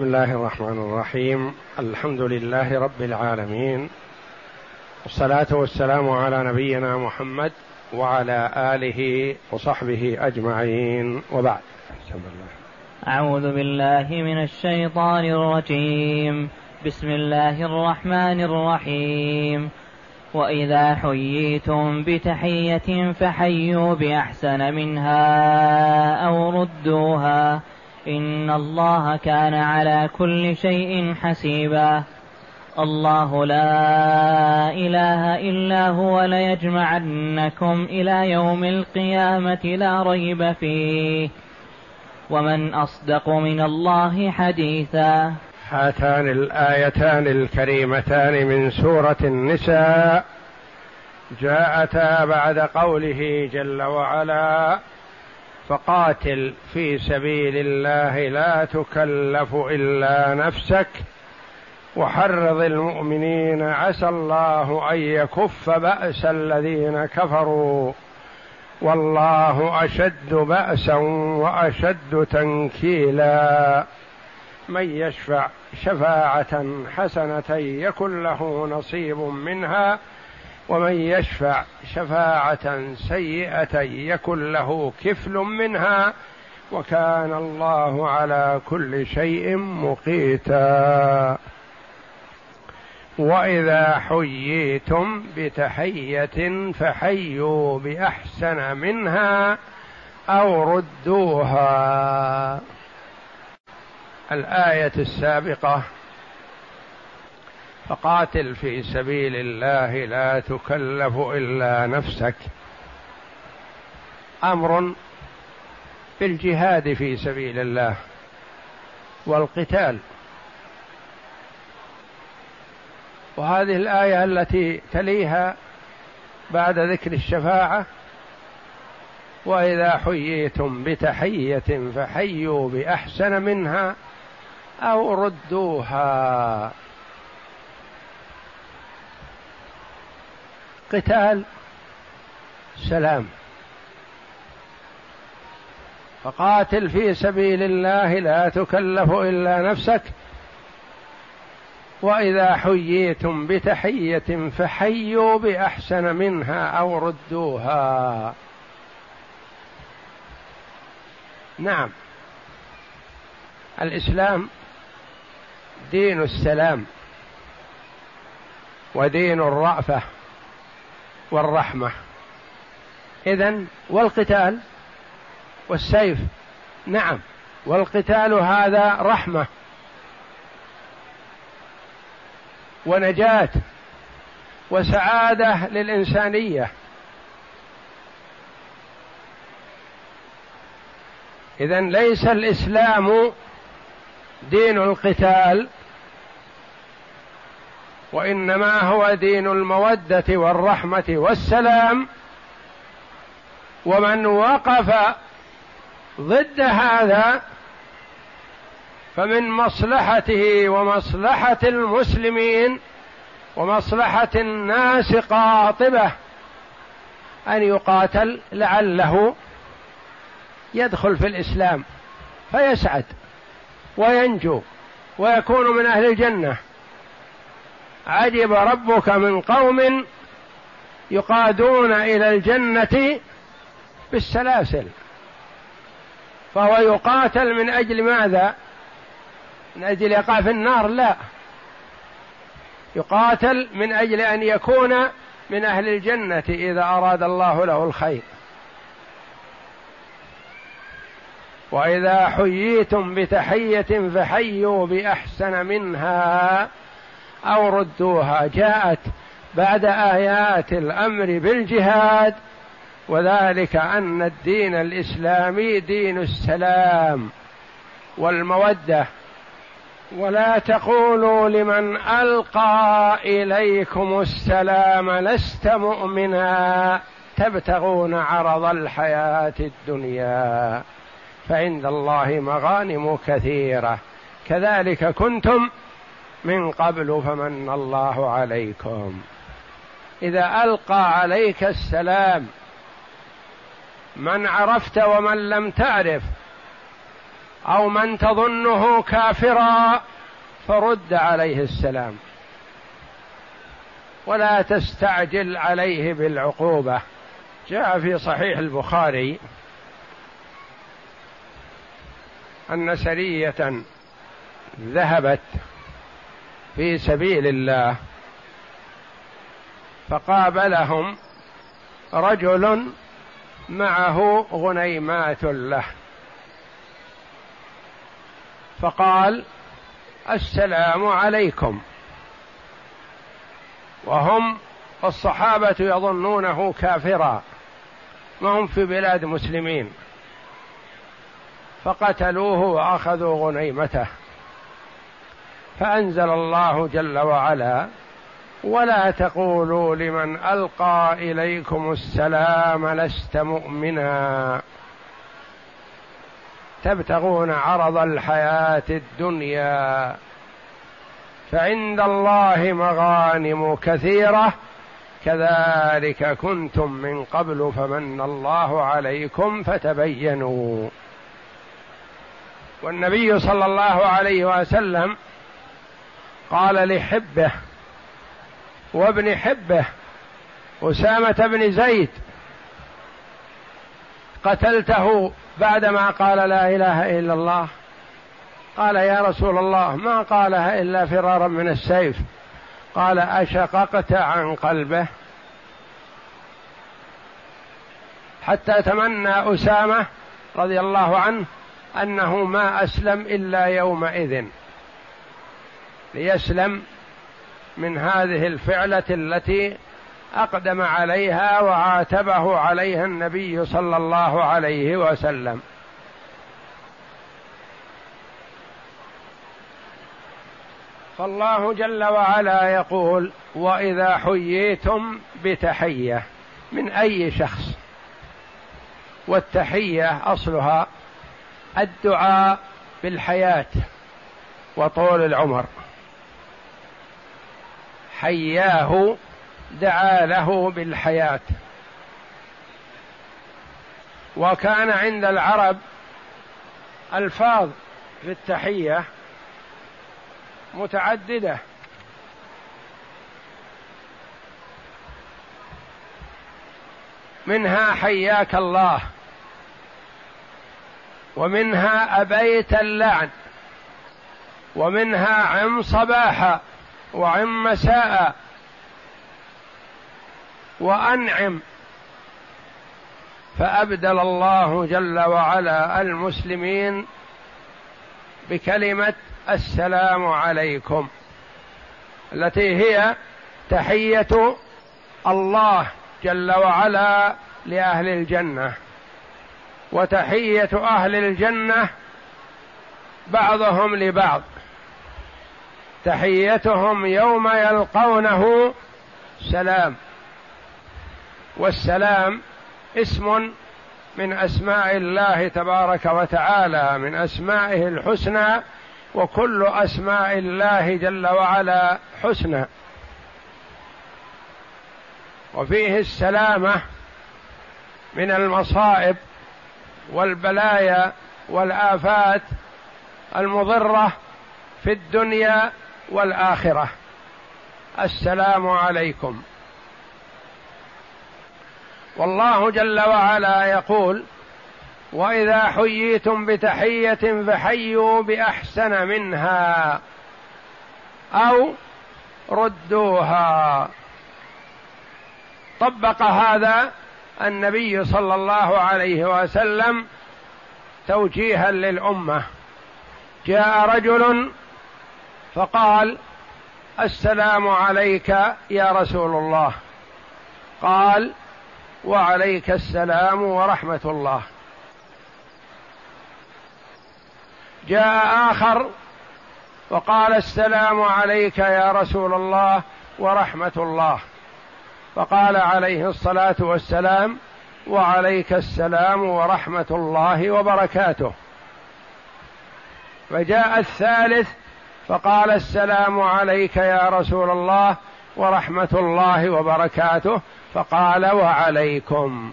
بسم الله الرحمن الرحيم. الحمد لله رب العالمين. والصلاة والسلام على نبينا محمد وعلى آله وصحبه أجمعين. وبعد. أعوذ بالله من الشيطان الرجيم. بسم الله الرحمن الرحيم. وإذا حييتم بتحية فحيوا بأحسن منها أو ردوها. إن الله كان على كل شيء حسيبا. الله لا إله إلا هو ليجمعنكم إلى يوم القيامة لا ريب فيه. ومن أصدق من الله حديثا. هاتان الآيتان الكريمتان من سورة النساء جاءتا بعد قوله جل وعلا فقاتل في سبيل الله لا تكلف إلا نفسك. وحرض المؤمنين عسى الله أن يكف بأس الذين كفروا. والله أشد بأسا وأشد تنكيلا. من يشفع شفاعة حسنة يكن له نصيب منها. ومن يشفع شفاعة سيئة يكن له كفل منها وكان الله على كل شيء مقيتا. وإذا حييتم بتحية فحيوا بأحسن منها أو ردوها. الآية السابقة فقاتل في سبيل الله لا تكلف إلا نفسك. أمر بالجهاد في سبيل الله والقتال. وهذه الآية التي تليها بعد ذكر الشفاعة وإذا حييتم بتحية فحيوا بأحسن منها أو ردوها. قتال سلام. فقاتل في سبيل الله لا تكلف إلا نفسك. وإذا حييتم بتحية فحيوا بأحسن منها أو ردوها. نعم. الإسلام دين السلام ودين الرأفة. والرحمة. إذن والقتال والسيف نعم. والقتال هذا رحمة. ونجاة وسعادة للإنسانية. إذا ليس الإسلام دين القتال. وإنما هو دين المودة والرحمة والسلام. ومن وقف ضد هذا فمن مصلحته ومصلحة المسلمين ومصلحة الناس قاطبة أن يقاتل لعله يدخل في الإسلام فيسعد وينجو ويكون من أهل الجنة. عجب ربك من قوم يقادون إلى الجنة بالسلاسل. فهو يقاتل من أجل ماذا؟ من أجل يقع في النار؟ لا. يقاتل من أجل أن يكون من أهل الجنة إذا أراد الله له الخير. وإذا حييتم بتحية فحيوا بأحسن منها. أو ردوها. جاءت بعد آيات الأمر بالجهاد وذلك أن الدين الإسلامي دين السلام والمودة. ولا تقولوا لمن ألقى إليكم السلام لست مؤمنا. تبتغون عرض الحياة الدنيا. فعند الله مغانم كثيرة. كذلك كنتم من قبل فمن الله عليكم. إذا ألقى عليك السلام من عرفت ومن لم تعرف أو من تظنه كافرا فرد عليه السلام. ولا تستعجل عليه بالعقوبة. جاء في صحيح البخاري أن سرية ذهبت في سبيل الله. فقابلهم رجل معه غنيمات له. فقال السلام عليكم. وهم الصحابة يظنونه كافرا. ما هم في بلاد مسلمين. فقتلوه وأخذوا غنيمته. فأنزل الله جل وعلا ولا تقولوا لمن ألقى إليكم السلام لست مؤمنا. تبتغون عرض الحياة الدنيا فعند الله مغانم كثيرة. كذلك كنتم من قبل فمن الله عليكم فتبينوا. والنبي صلى الله عليه وسلم قال لحبه وابن حبه أسامة بن زيد قتلته بعدما قال لا إله إلا الله. قال يا رسول الله ما قالها إلا فرارا من السيف. قال أشققت عن قلبه. حتى تمنى أسامة رضي الله عنه أنه ما أسلم إلا يومئذ. ليسلم من هذه الفعلة التي أقدم عليها وعاتبه عليها النبي صلى الله عليه وسلم. فالله جل وعلا يقول وإذا حييتم بتحية من أي شخص. والتحية أصلها الدعاء بالحياة وطول العمر. حياه دعا له بالحياة. وكان عند العرب ألفاظ في التحية متعددة. منها حياك الله ومنها أبيت اللعن ومنها عم صباحا. وعم مساء وأنعم. فأبدل الله جل وعلا المسلمين بكلمة السلام عليكم التي هي تحية الله جل وعلا لأهل الجنة وتحية أهل الجنة بعضهم لبعض. تحيتهم يوم يلقونه سلام. والسلام اسم من أسماء الله تبارك وتعالى من أسمائه الحسنى وكل أسماء الله جل وعلا حسنى. وفيه السلامة من المصائب والبلايا والآفات المضرة في الدنيا والآخرة. السلام عليكم. والله جل وعلا يقول وإذا حييتم بتحية فحيوا بأحسن منها أو ردوها. طبق هذا النبي صلى الله عليه وسلم توجيها للأمة. جاء رجل فقال السلام عليك يا رسول الله. قال وعليك السلام ورحمة الله. جاء آخر وقال السلام عليك يا رسول الله ورحمة الله. فقال عليه الصلاة والسلام وعليك السلام ورحمة الله وبركاته. فجاء الثالث فقال السلام عليك يا رسول الله ورحمة الله وبركاته. فقال وعليكم.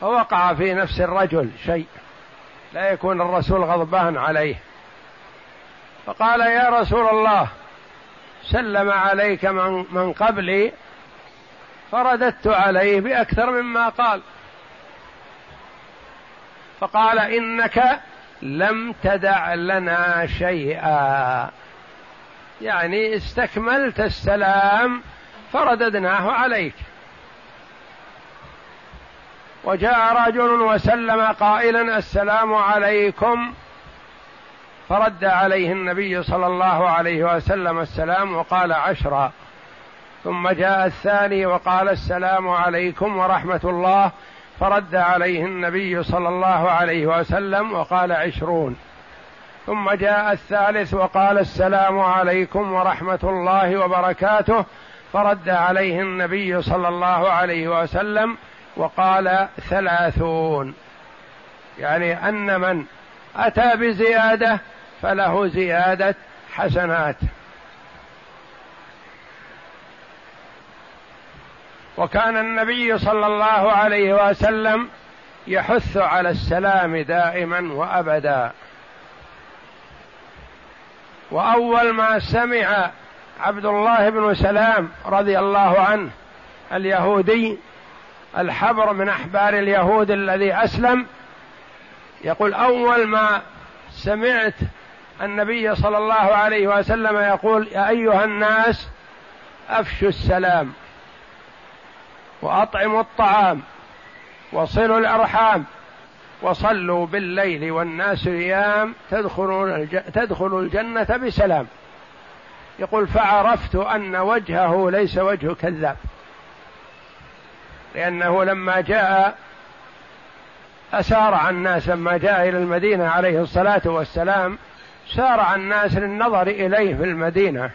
فوقع في نفس الرجل شيء لا يكون الرسول غضبان عليه. فقال يا رسول الله سلم عليك من, من قبلي فرددت عليه بأكثر مما قال. فقال إنك لم تدع لنا شيئا. يعني استكملت السلام فرددناه عليك. وجاء رجل وسلم قائلا السلام عليكم. فرد عليه النبي صلى الله عليه وسلم السلام وقال عشرا. ثم جاء الثاني وقال السلام عليكم ورحمة الله. فرد عليه النبي صلى الله عليه وسلم وقال عشرون. ثم جاء الثالث وقال السلام عليكم ورحمة الله وبركاته. فرد عليه النبي صلى الله عليه وسلم وقال ثلاثون. يعني أن من أتى بزيادة فله زيادة حسنات. وكان النبي صلى الله عليه وسلم يحث على السلام دائما وأبدا. وأول ما سمع عبد الله بن سلام رضي الله عنه اليهودي الحبر من أحبار اليهود الذي أسلم يقول أول ما سمعت النبي صلى الله عليه وسلم يقول يا أيها الناس أفشوا السلام. وأطعموا الطعام وصلوا الأرحام وصلوا بالليل والناس نيام تدخلون تدخلوا الجنة بسلام. يقول فعرفت أن وجهه ليس وجه كذاب. لأنه لما جاء أسارع الناس لما جاء إلى المدينة عليه الصلاة والسلام سارع الناس للنظر إليه في المدينة.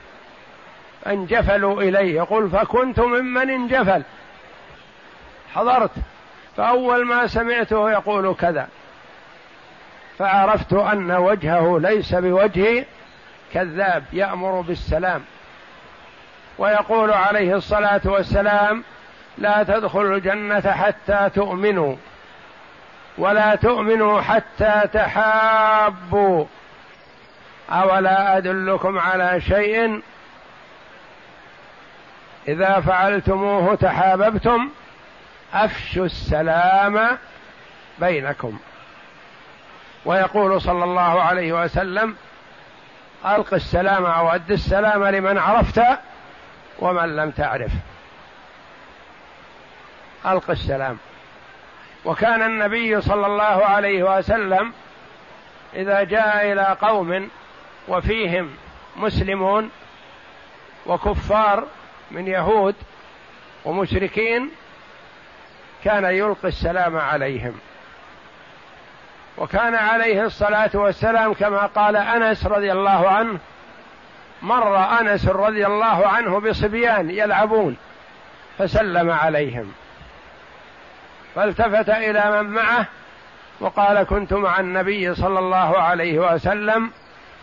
انجفلوا إليه يقول فكنت ممن انجفل. حضرت. فأول ما سمعته يقول كذا. فعرفت أن وجهه ليس بوجه كذاب يأمر بالسلام. ويقول عليه الصلاة والسلام لا تدخلوا الجنة حتى تؤمنوا ولا تؤمنوا حتى تحابوا. أولا أدلكم على شيء؟ إذا فعلتموه تحاببتم؟ أفشوا السلام بينكم. ويقول صلى الله عليه وسلم ألق السلام أو أد السلام لمن عرفت ومن لم تعرف. ألق السلام. وكان النبي صلى الله عليه وسلم إذا جاء إلى قوم وفيهم مسلمون وكفار من يهود ومشركين كان يلقي السلام عليهم. وكان عليه الصلاة والسلام كما قال أنس رضي الله عنه مر أنس رضي الله عنه بصبيان يلعبون فسلم عليهم. فالتفت إلى من معه وقال كنت مع النبي صلى الله عليه وسلم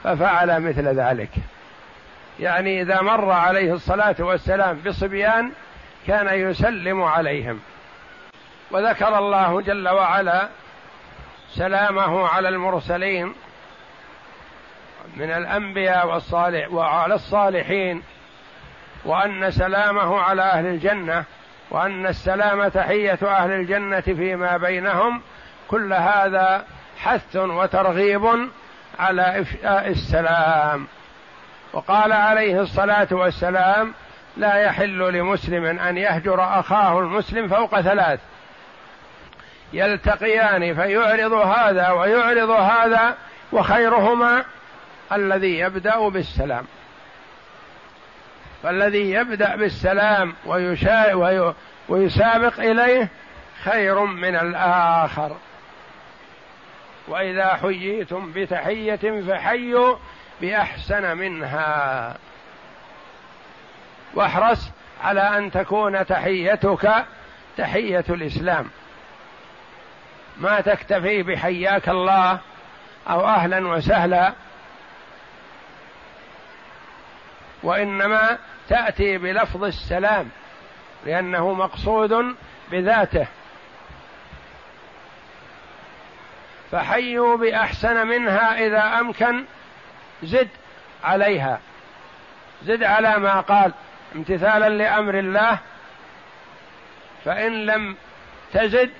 ففعل مثل ذلك. يعني إذا مر عليه الصلاة والسلام بصبيان كان يسلم عليهم. وذكر الله جل وعلا سلامه على المرسلين من الأنبياء والصالح وعلى الصالحين وأن سلامه على أهل الجنة وأن السلام تحية أهل الجنة فيما بينهم. كل هذا حث وترغيب على إفشاء السلام. وقال عليه الصلاة والسلام لا يحل لمسلم أن يهجر أخاه المسلم فوق ثلاث. يلتقيان فيعرض هذا ويعرض هذا وخيرهما الذي يبدأ بالسلام. فالذي يبدأ بالسلام ويشا ويسابق إليه خير من الآخر. وإذا حييتم بتحية فحيوا بأحسن منها. واحرص على أن تكون تحيتك تحية الإسلام. ما تكتفي بحياك الله أو أهلا وسهلا وإنما تأتي بلفظ السلام لأنه مقصود بذاته. فحيوا بأحسن منها إذا أمكن زد عليها. زد على ما قال امتثالا لأمر الله فإن لم تزد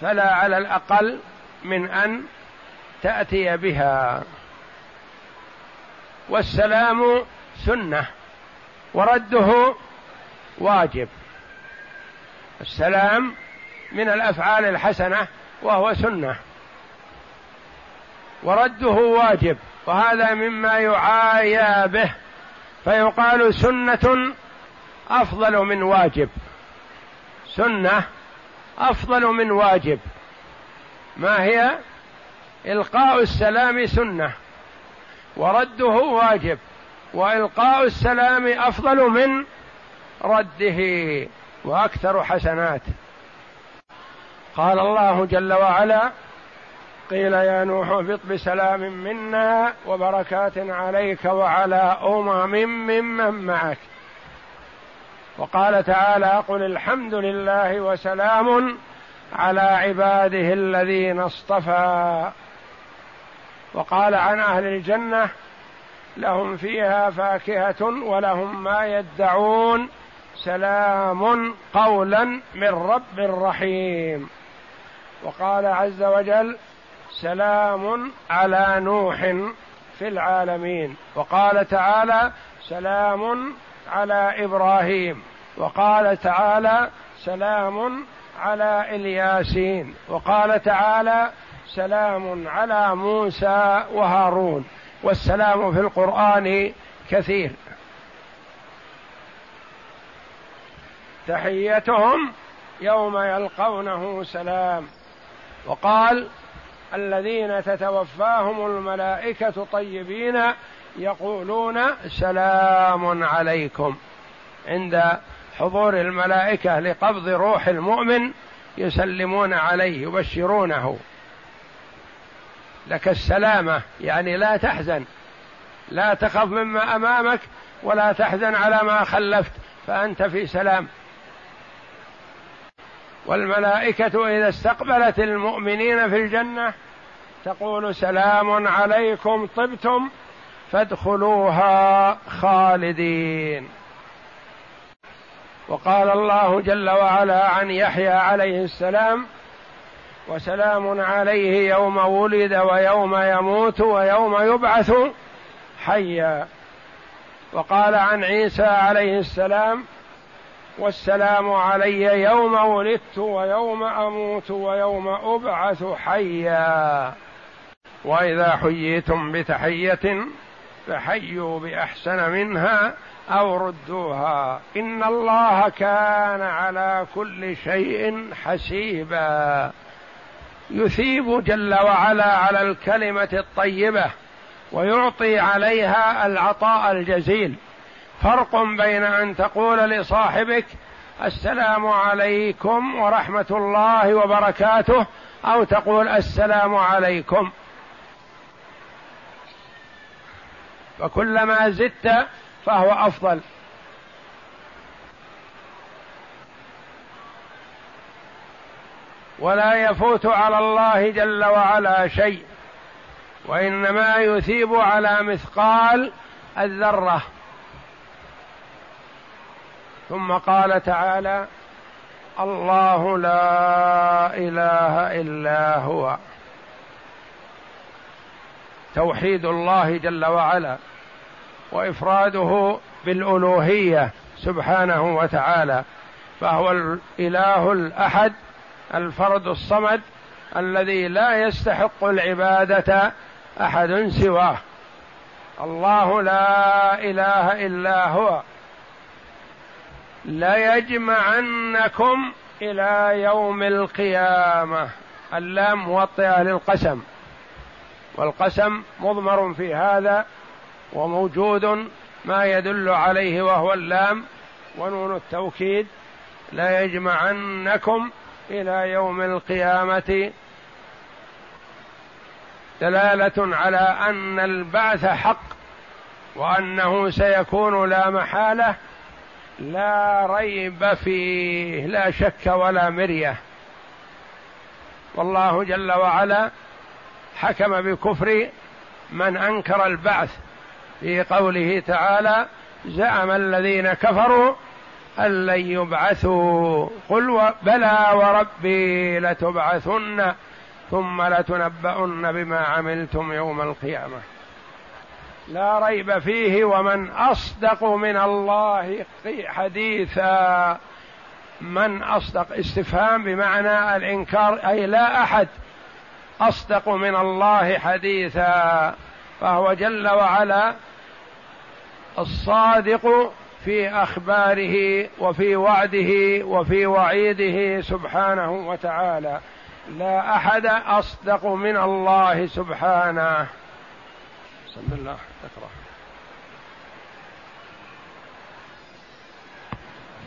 فلا على الأقل من أن تأتي بها. والسلام سنة ورده واجب. السلام من الأفعال الحسنة وهو سنة. ورده واجب وهذا مما يعايى به فيقال سنة أفضل من واجب. سنة أفضل من واجب. ما هي؟ إلقاء السلام سنة. ورده واجب. وإلقاء السلام أفضل من رده. وأكثر حسنات. قال الله جل وعلا قيل يا نوح اهبط بسلام منا وبركات عليك وعلى أمم ممن معك. وقال تعالى قل الحمد لله وسلام على عباده الذين اصطفى. وقال عن أهل الجنة لهم فيها فاكهة ولهم ما يدعون. سلام قولا من رب رحيم. وقال عز وجل سلام على نوح في العالمين. وقال تعالى سلام على إبراهيم. وقال تعالى سلام على إلياسين. وقال تعالى سلام على موسى وهارون. والسلام في القرآن كثير. تحيتهم يوم يلقونه سلام. وقال الذين تتوفاهم الملائكة طيبين يقولون سلام عليكم. عند حضور الملائكة لقبض روح المؤمن يسلمون عليه يبشرونه. لك السلامة يعني لا تحزن. لا تخف مما أمامك ولا تحزن على ما خلفت فأنت في سلام. والملائكة إذا استقبلت المؤمنين في الجنة تقول سلام عليكم طبتم فادخلوها خالدين. وقال الله جل وعلا عن يحيى عليه السلام وسلام عليه يوم ولد ويوم يموت ويوم يبعث حيا. وقال عن عيسى عليه السلام والسلام علي يوم ولدت ويوم أموت ويوم أبعث حيا. وإذا حييتم بتحية فحيوا بأحسن منها أو ردوها. إن الله كان على كل شيء حسيبا. يثيب جل وعلا على الكلمة الطيبة ويعطي عليها العطاء الجزيل. فرق بين أن تقول لصاحبك السلام عليكم ورحمة الله وبركاته أو تقول السلام عليكم. فكلما زدت فهو أفضل. ولا يفوت على الله جل وعلا شيء وإنما يثيب على مثقال الذرة. ثم قال تعالى الله لا إله إلا هو. توحيد الله جل وعلا. وإفراده بالألوهية سبحانه وتعالى فهو الإله الأحد الفرد الصمد الذي لا يستحق العبادة أحد سواه. الله لا إله إلا هو. ليجمعنكم إلى يوم القيامة. اللام موطئة للقسم. والقسم مضمر في هذا وموجود ما يدل عليه وهو اللام ونون التوكيد لا يجمعنكم إلى يوم القيامة. دلالة على أن البعث حق وأنه سيكون لا محالة لا ريب فيه لا شك ولا مرية. والله جل وعلا حكم بكفر من أنكر البعث في قوله تعالى زعم الذين كفروا أن لن يبعثوا. قل بلى وربي لتبعثن ثم لتنبؤن بما عملتم يوم القيامة. لا ريب فيه ومن أصدق من الله حديثا. من أصدق استفهام بمعنى الإنكار أي لا أحد أصدق من الله حديثا. فهو جل وعلا الصادق في أخباره وفي وعده وفي وعيده سبحانه وتعالى. لا أحد أصدق من الله سبحانه. بسم الله. تقرا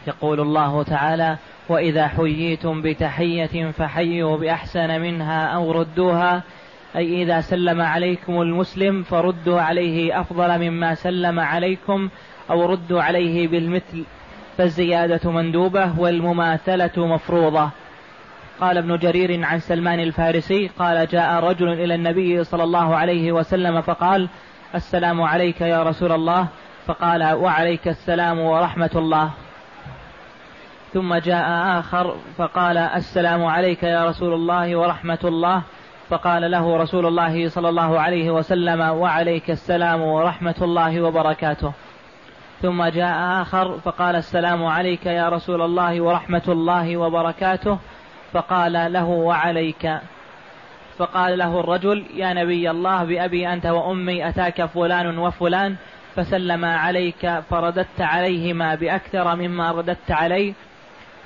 يقول الله تعالى وإذا حييتم بتحية فحيوا بأحسن منها أو ردوها أي إذا سلم عليكم المسلم فردوا عليه أفضل مما سلم عليكم أو ردوا عليه بالمثل فالزيادة مندوبة والمماثلة مفروضة. قال ابن جرير عن سلمان الفارسي قال جاء رجل إلى النبي صلى الله عليه وسلم فقال السلام عليك يا رسول الله. فقال وعليك السلام ورحمة الله. ثم جاء آخر فقال السلام عليك يا رسول الله ورحمة الله. فقال له رسول الله صلى الله عليه وسلم وعليك السلام ورحمة الله وبركاته. ثم جاء آخر فقال السلام عليك يا رسول الله ورحمة الله وبركاته. فقال له وعليك. فقال له الرجل يا نبي الله بأبي أنت وأمي أتاك فلان وفلان فسلم عليك فرددت عليهما بأكثر مما رددت عليه.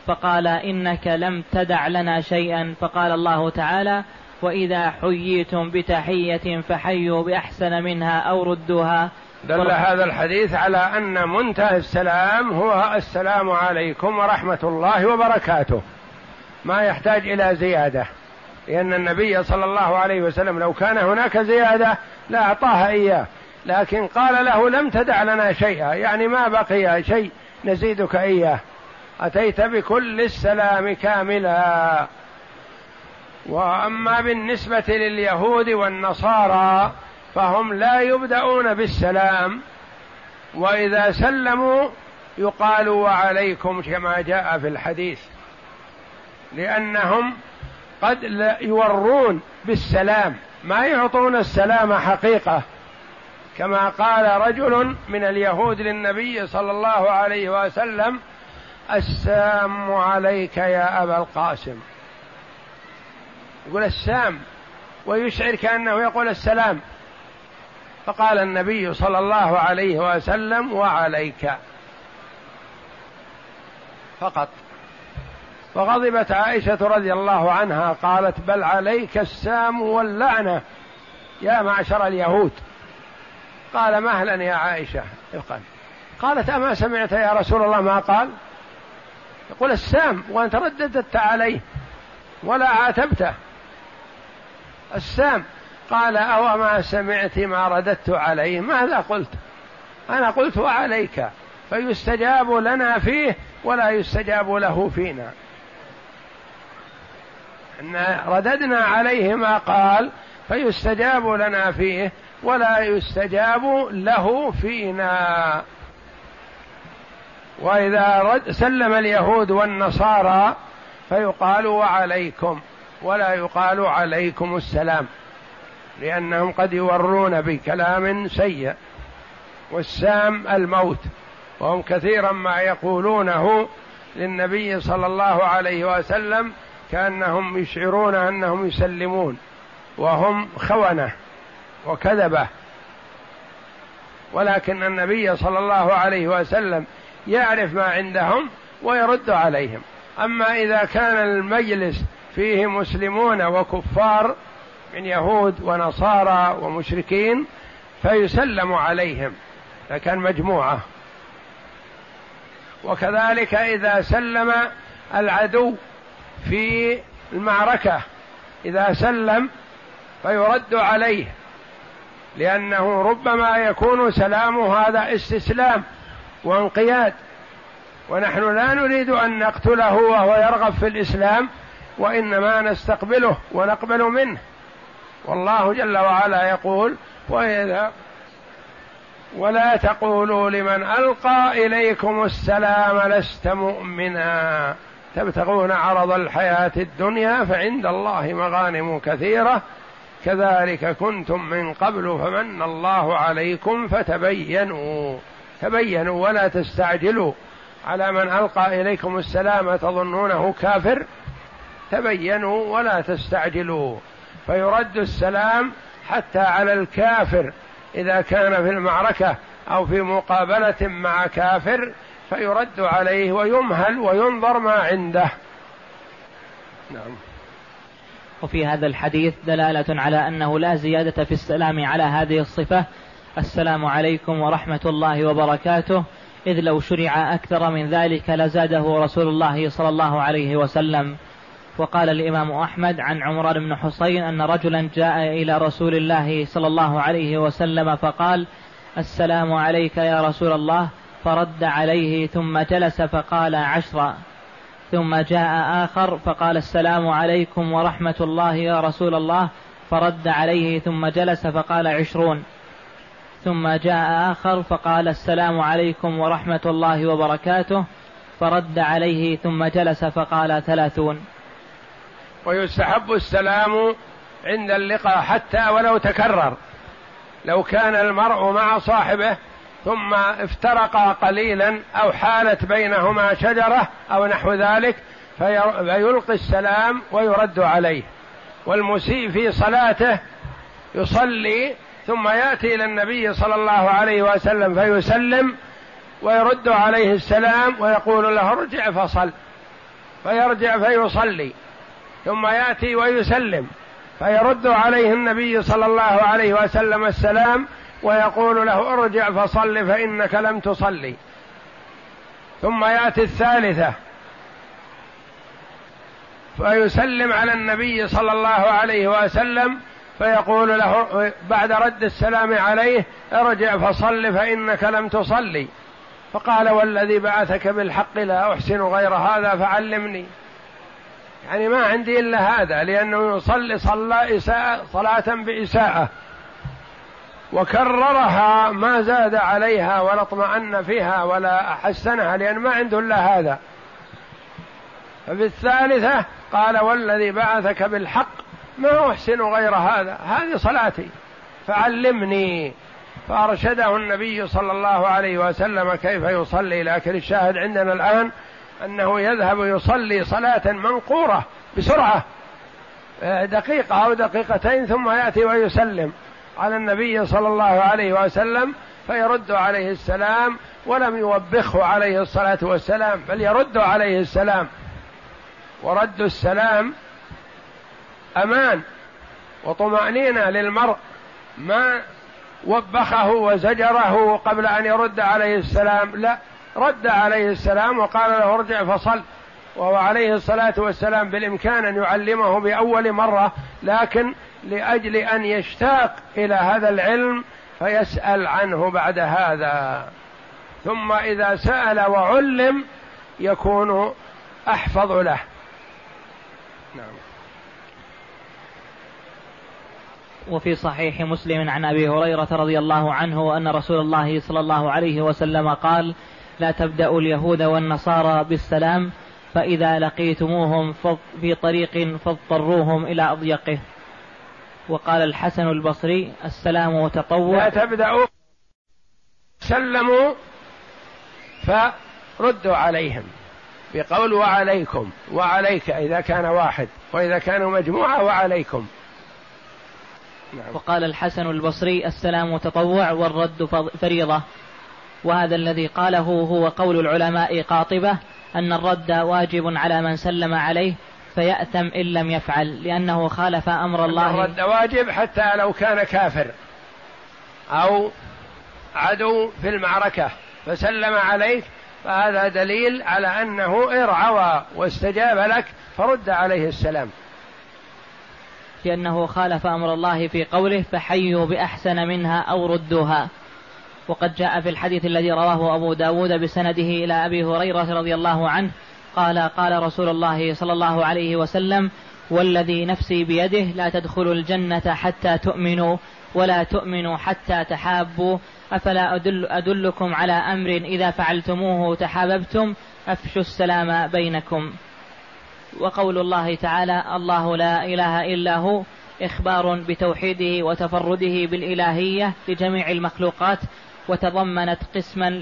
فقال إنك لم تدع لنا شيئا. فقال الله تعالى وإذا حييتم بتحية فحيوا بأحسن منها أو ردوها. دل هذا الحديث على أن منتهى السلام هو السلام عليكم ورحمة الله وبركاته. ما يحتاج إلى زيادة لأن النبي صلى الله عليه وسلم لو كان هناك زيادة لاعطاها إياه لكن قال له لم تدع لنا شيئا يعني ما بقي شيء نزيدك إياه. أتيت بكل السلام كاملا. وأما بالنسبة لليهود والنصارى فهم لا يبدأون بالسلام وإذا سلموا يقال وعليكم كما جاء في الحديث لأنهم قد يورون بالسلام ما يعطون السلام حقيقة. كما قال رجل من اليهود للنبي صلى الله عليه وسلم السام عليك يا أبا القاسم. يقول السام ويشعر كأنه يقول السلام. فقال النبي صلى الله عليه وسلم وعليك. فقط. فغضبت عائشة رضي الله عنها قالت بل عليك السام واللعنة يا معشر اليهود. قال مهلا يا عائشة. افقا قالت أما سمعت يا رسول الله ما قال؟ يقول السام وأنت رددت عليه ولا عاتبته. السام. قال أو ما سمعت ما رددت عليه؟ ماذا قلت؟ أنا قلت وعليك فيستجاب لنا فيه ولا يستجاب له فينا. إن رددنا عليه ما قال فيستجاب لنا فيه ولا يستجاب له فينا. وإذا رد سلم اليهود والنصارى فيقال وعليكم. ولا يقال عليكم السلام لأنهم قد يورون بكلام سيء والسام الموت وهم كثيرا ما يقولونه للنبي صلى الله عليه وسلم كأنهم يشعرون أنهم يسلمون وهم خونة وكذبة. ولكن النبي صلى الله عليه وسلم يعرف ما عندهم ويرد عليهم. أما إذا كان المجلس فيه مسلمون وكفار من يهود ونصارى ومشركين فيسلم عليهم لكان مجموعة. وكذلك إذا سلم العدو في المعركة إذا سلم فيرد عليه لأنه ربما يكون سلام هذا استسلام وانقياد. ونحن لا نريد أن نقتله وهو يرغب في الإسلام وإنما نستقبله ونقبل منه. والله جل وعلا يقول وإذا ولا تقولوا لمن ألقى إليكم السلام لست مؤمنا. تبتغون عرض الحياة الدنيا فعند الله مغانم كثيرة. كذلك كنتم من قبل فمن الله عليكم فتبينوا. تبينوا ولا تستعجلوا على من ألقى إليكم السلام تظنونه كافر. تبينوا ولا تستعجلوا. فيرد السلام حتى على الكافر. إذا كان في المعركة أو في مقابلة مع كافر فيرد عليه ويمهل وينظر ما عنده. نعم. وفي هذا الحديث دلالة على أنه لا زيادة في السلام على هذه الصفة. السلام عليكم ورحمة الله وبركاته. إذ لو شرع أكثر من ذلك لزاده رسول الله صلى الله عليه وسلم. وقال الإمام أحمد عن عمر بن حصين أن رجلا جاء إلى رسول الله صلى الله عليه وسلم فقال السلام عليك يا رسول الله. فرد عليه ثم جلس فقال عشرا. ثم جاء آخر فقال السلام عليكم ورحمة الله يا رسول الله. فرد عليه ثم جلس فقال عشرون. ثم جاء آخر فقال السلام عليكم ورحمة الله وبركاته. فرد عليه ثم جلس فقال ثلاثون. ويستحب السلام عند اللقاء حتى ولو تكرر. لو كان المرء مع صاحبه ثم افترقا قليلا أو حالت بينهما شجرة أو نحو ذلك فيلقي السلام ويرد عليه. والمسيء في صلاته يصلي ثم يأتي إلى النبي صلى الله عليه وسلم فيسلم ويرد عليه السلام ويقول له ارجع فصل. فيرجع فيصلي. ثم ياتي ويسلم. فيرد عليه النبي صلى الله عليه وسلم السلام ويقول له ارجع فصل فإنك لم تصلي. ثم ياتي الثالثة. فيسلم على النبي صلى الله عليه وسلم فيقول له بعد رد السلام عليه ارجع فصل فإنك لم تصلي. فقال والذي بعثك بالحق لا أحسن غير هذا فعلمني. يعني ما عندي إلا هذا لأنه يصلي صلى إساءة صلاة بإساءة. وكررها ما زاد عليها ولا اطمأن فيها ولا حسنها لأن ما عنده إلا هذا. ففي الثالثة قال والذي بعثك بالحق ما أحسن غير هذا؟ هذه صلاتي. فعلمني. فأرشده النبي صلى الله عليه وسلم كيف يصلي لكن الشاهد عندنا الآن أنه يذهب يصلي صلاة منقورة بسرعة دقيقة أو دقيقتين ثم يأتي ويسلم. على النبي صلى الله عليه وسلم فيرد عليه السلام ولم يوبخه عليه الصلاة والسلام بل يرد عليه السلام. ورد السلام أمان وطمأنينة للمرء ما وبخه وزجره قبل أن يرد عليه السلام لا. رد عليه السلام وقال له ارجع فصل. وهو عليه الصلاة والسلام بالإمكان أن يعلمه بأول مرة لكن لأجل أن يشتاق إلى هذا العلم فيسأل عنه بعد هذا. ثم إذا سأل وعلم يكون أحفظ له. نعم. وفي صحيح مسلم عن أبي هريرة رضي الله عنه أن رسول الله صلى الله عليه وسلم قال لا تبدأوا اليهود والنصارى بالسلام فإذا لقيتموهم في طريق فاضطروهم إلى أضيقه. وقال الحسن البصري السلام تطوع. لا تبدأوا سلموا فردوا عليهم. بقول وعليكم وعليك إذا كان واحد وإذا كانوا مجموعة وعليكم. نعم. وقال الحسن البصري السلام تطوع والرد فريضة. وهذا الذي قاله هو قول العلماء قاطبة أن الرد واجب على من سلم عليه فيأثم إن لم يفعل لأنه خالف أمر الله. الرد واجب حتى لو كان كافر أو عدو في المعركة فسلم عليك فهذا دليل على أنه ارعوى واستجاب لك فرد عليه السلام. لأنه خالف أمر الله في قوله فحيوا بأحسن منها أو ردوها وقد جاء في الحديث الذي رواه أبو داود بسنده إلى أبي هريرة رضي الله عنه قال قال رسول الله صلى الله عليه وسلم والذي نفسي بيده لا تدخلوا الجنة حتى تؤمنوا ولا تؤمنوا حتى تحابوا أفلا أدل أدلكم على أمر إذا فعلتموه تحاببتم أفشوا السلام بينكم. وقول الله تعالى الله لا إله إلا هو إخبار بتوحيده وتفرده بالإلهية لجميع المخلوقات وتضمنت قسما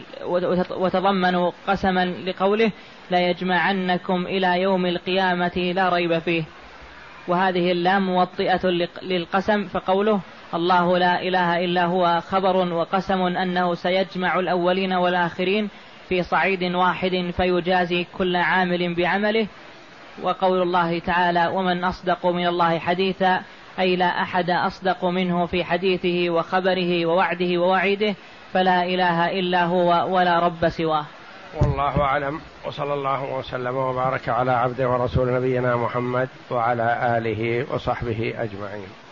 وتضمن قسما لقوله لا يجمعنكم إلى يوم القيامة لا ريب فيه. وهذه اللام موطئة للقسم فقوله الله لا إله إلا هو خبر وقسم أنه سيجمع الأولين والآخرين في صعيد واحد فيجازي كل عامل بعمله. وقول الله تعالى ومن أصدق من الله حديثا أي لا أحد أصدق منه في حديثه وخبره ووعده ووعيده. فلا إله إلا هو ولا رب سواه. والله أعلم وصلى الله وسلم وبارك على عبده ورسول نبينا محمد وعلى آله وصحبه أجمعين.